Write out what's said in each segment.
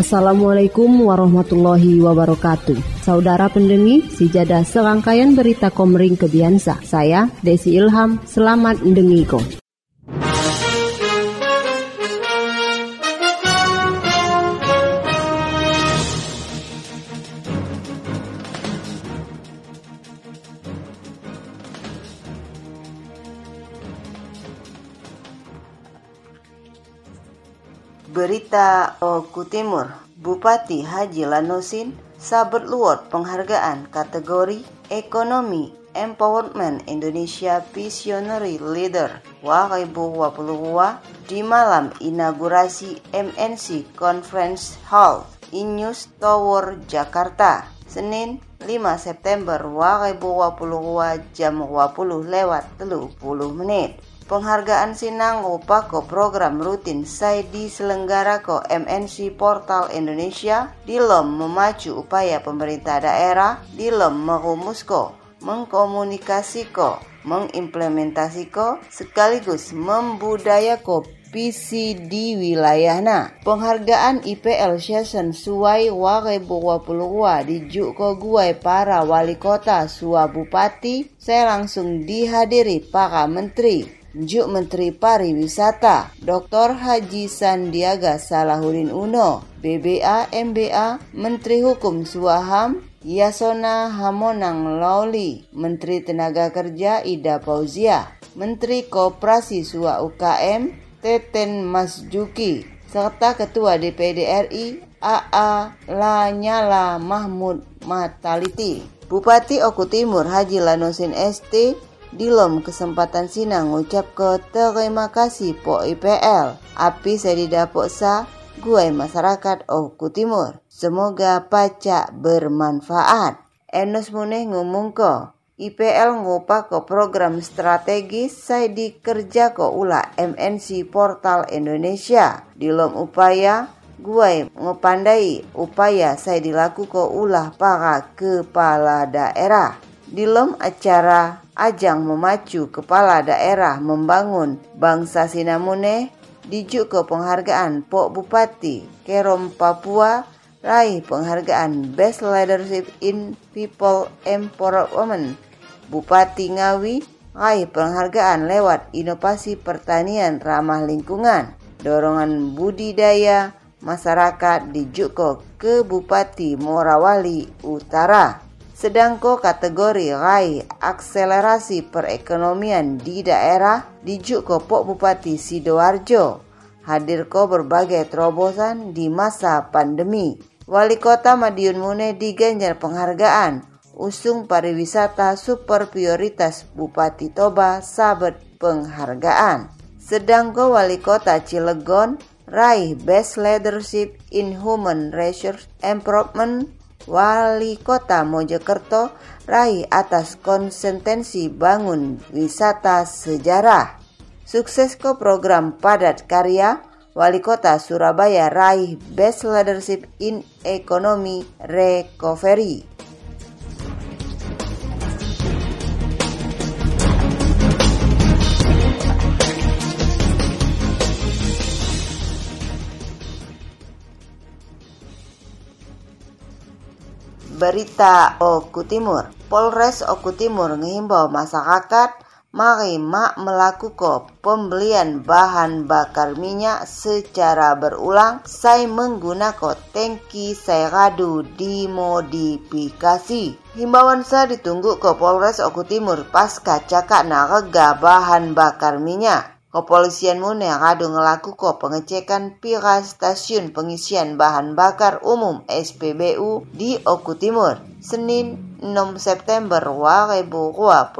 Assalamualaikum warahmatullahi wabarakatuh. Saudara pendengi, sijada serangkaian berita komering kebiasa. Saya Desi Ilham, selamat mendengiko. Berita Oku Timur, Bupati Haji Lanusin sabet luot penghargaan kategori Ekonomi Empowerment Indonesia Visionary Leader Wakaibu Wapuluwa di malam inaugurasi MNC Conference Hall Inews Tower Jakarta Senin 5 September Wakaibu Wapuluwa jam 20 lewat 30 menit Penghargaan Sinang Upako program rutin saya diselenggara MNC Portal Indonesia dilem memacu upaya pemerintah daerah dilem merumusko mengkomunikasiko mengimplementasiko sekaligus membudayako visi wilayahna. Penghargaan IPL Season Suai Warebuwapulua di Juko Guai para wali kota Sua Bupati saya langsung dihadiri para menteri Juk Menteri Pariwisata Dr. Haji Sandiaga Salahuddin Uno, BBA MBA, Menteri Hukum Suaham, Yasona Hamonang Lawli, Menteri Tenaga Kerja Ida Fauzia, Menteri Koperasi Sua UKM, Teten Masjuki, serta Ketua DPD RI AA Lanyala Mahmud Mataliti. Bupati Oku Timur Haji Lanusin ST Dilom kesempatan Sina ngucap ke terima kasih po IPL. Api saya didapuk sa gue masyarakat Oku Timur. Semoga pacak bermanfaat. Enos muneh ngomong ko. IPL ngupa ke program strategis saya dikerja ko ula MNC Portal Indonesia. Dilom upaya gue ngepandai upaya saya dilaku ko ulah para kepala daerah. Dilom acara ajang memacu kepala daerah membangun bangsa Sinamune dijuk ke penghargaan Pok Bupati Kerom Papua raih penghargaan Best Leadership in People Empowerment. Bupati Ngawi raih penghargaan lewat inovasi pertanian ramah lingkungan. Dorongan budidaya masyarakat dijuk ke Bupati Morawali Utara Sedangko kategori raih akselerasi perekonomian di daerah dijuk ke Pok Bupati Sidoarjo. Hadir ko berbagai terobosan di masa pandemi. Wali Kota Madiun Mune diganjar penghargaan usung pariwisata super prioritas Bupati Toba sabet penghargaan. Sedangko Wali Kota Cilegon raih Best Leadership in Human Resource Improvement Wali Kota Mojokerto raih atas konsentensi bangun wisata sejarah. Sukses ke program padat karya, Wali Kota Surabaya raih Best Leadership in Economy Recovery. Berita Oku Timur Polres Oku Timur menghimbau masyarakat mari mak melakukan pembelian bahan bakar minyak secara berulang saya menggunakan tangki saya radu dimodifikasi. Himbauan saya ditunggu ke Polres Oku Timur pasca cakak narega bahan bakar minyak. Kepolisian Mune ngadu ngelaku ko pengecekan pira stasiun pengisian bahan bakar umum SPBU di Oku Timur, Senin 6 September 2022.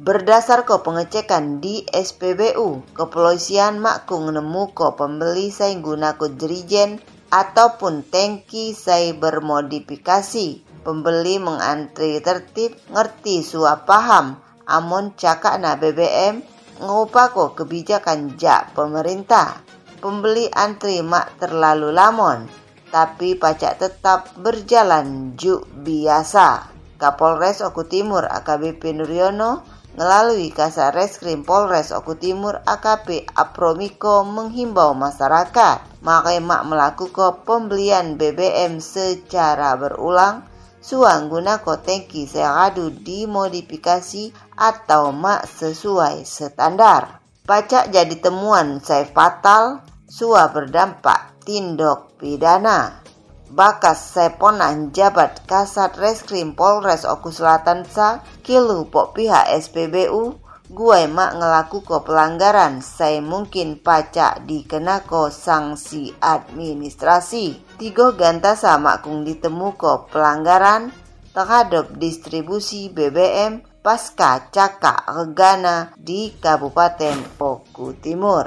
Berdasar ke pengecekan di SPBU, kepolisian makung nemu ko pembeli saya gunakan jerigen ataupun tangki saya bermodifikasi. Pembeli mengantri tertib, ngerti suap paham, amon cakak na BBM ngupako kebijakan jak pemerintah. Pembeli antri mak terlalu lamon, tapi pajak tetap berjalan juk biasa. Kapolres Oku Timur AKBP Nuryono melalui Kasar Reskrim Polres Oku Timur AKP Apromiko menghimbau masyarakat makai mak melakukan pembelian BBM secara berulang suang guna kotengki seradu dimodifikasi atau mak sesuai standar. Pacak jadi temuan saya fatal, sua berdampak tindok pidana. Bakas seponan jabat kasat reskrim Polres Oku Selatan sa kilu pok pihak SPBU gue mak ngelaku ko pelanggaran saya mungkin pacak dikenako sanksi administrasi. Tiga ganta sama kung ditemu ko pelanggaran terhadap distribusi BBM pasca cakak regana di Kabupaten Oku Timur.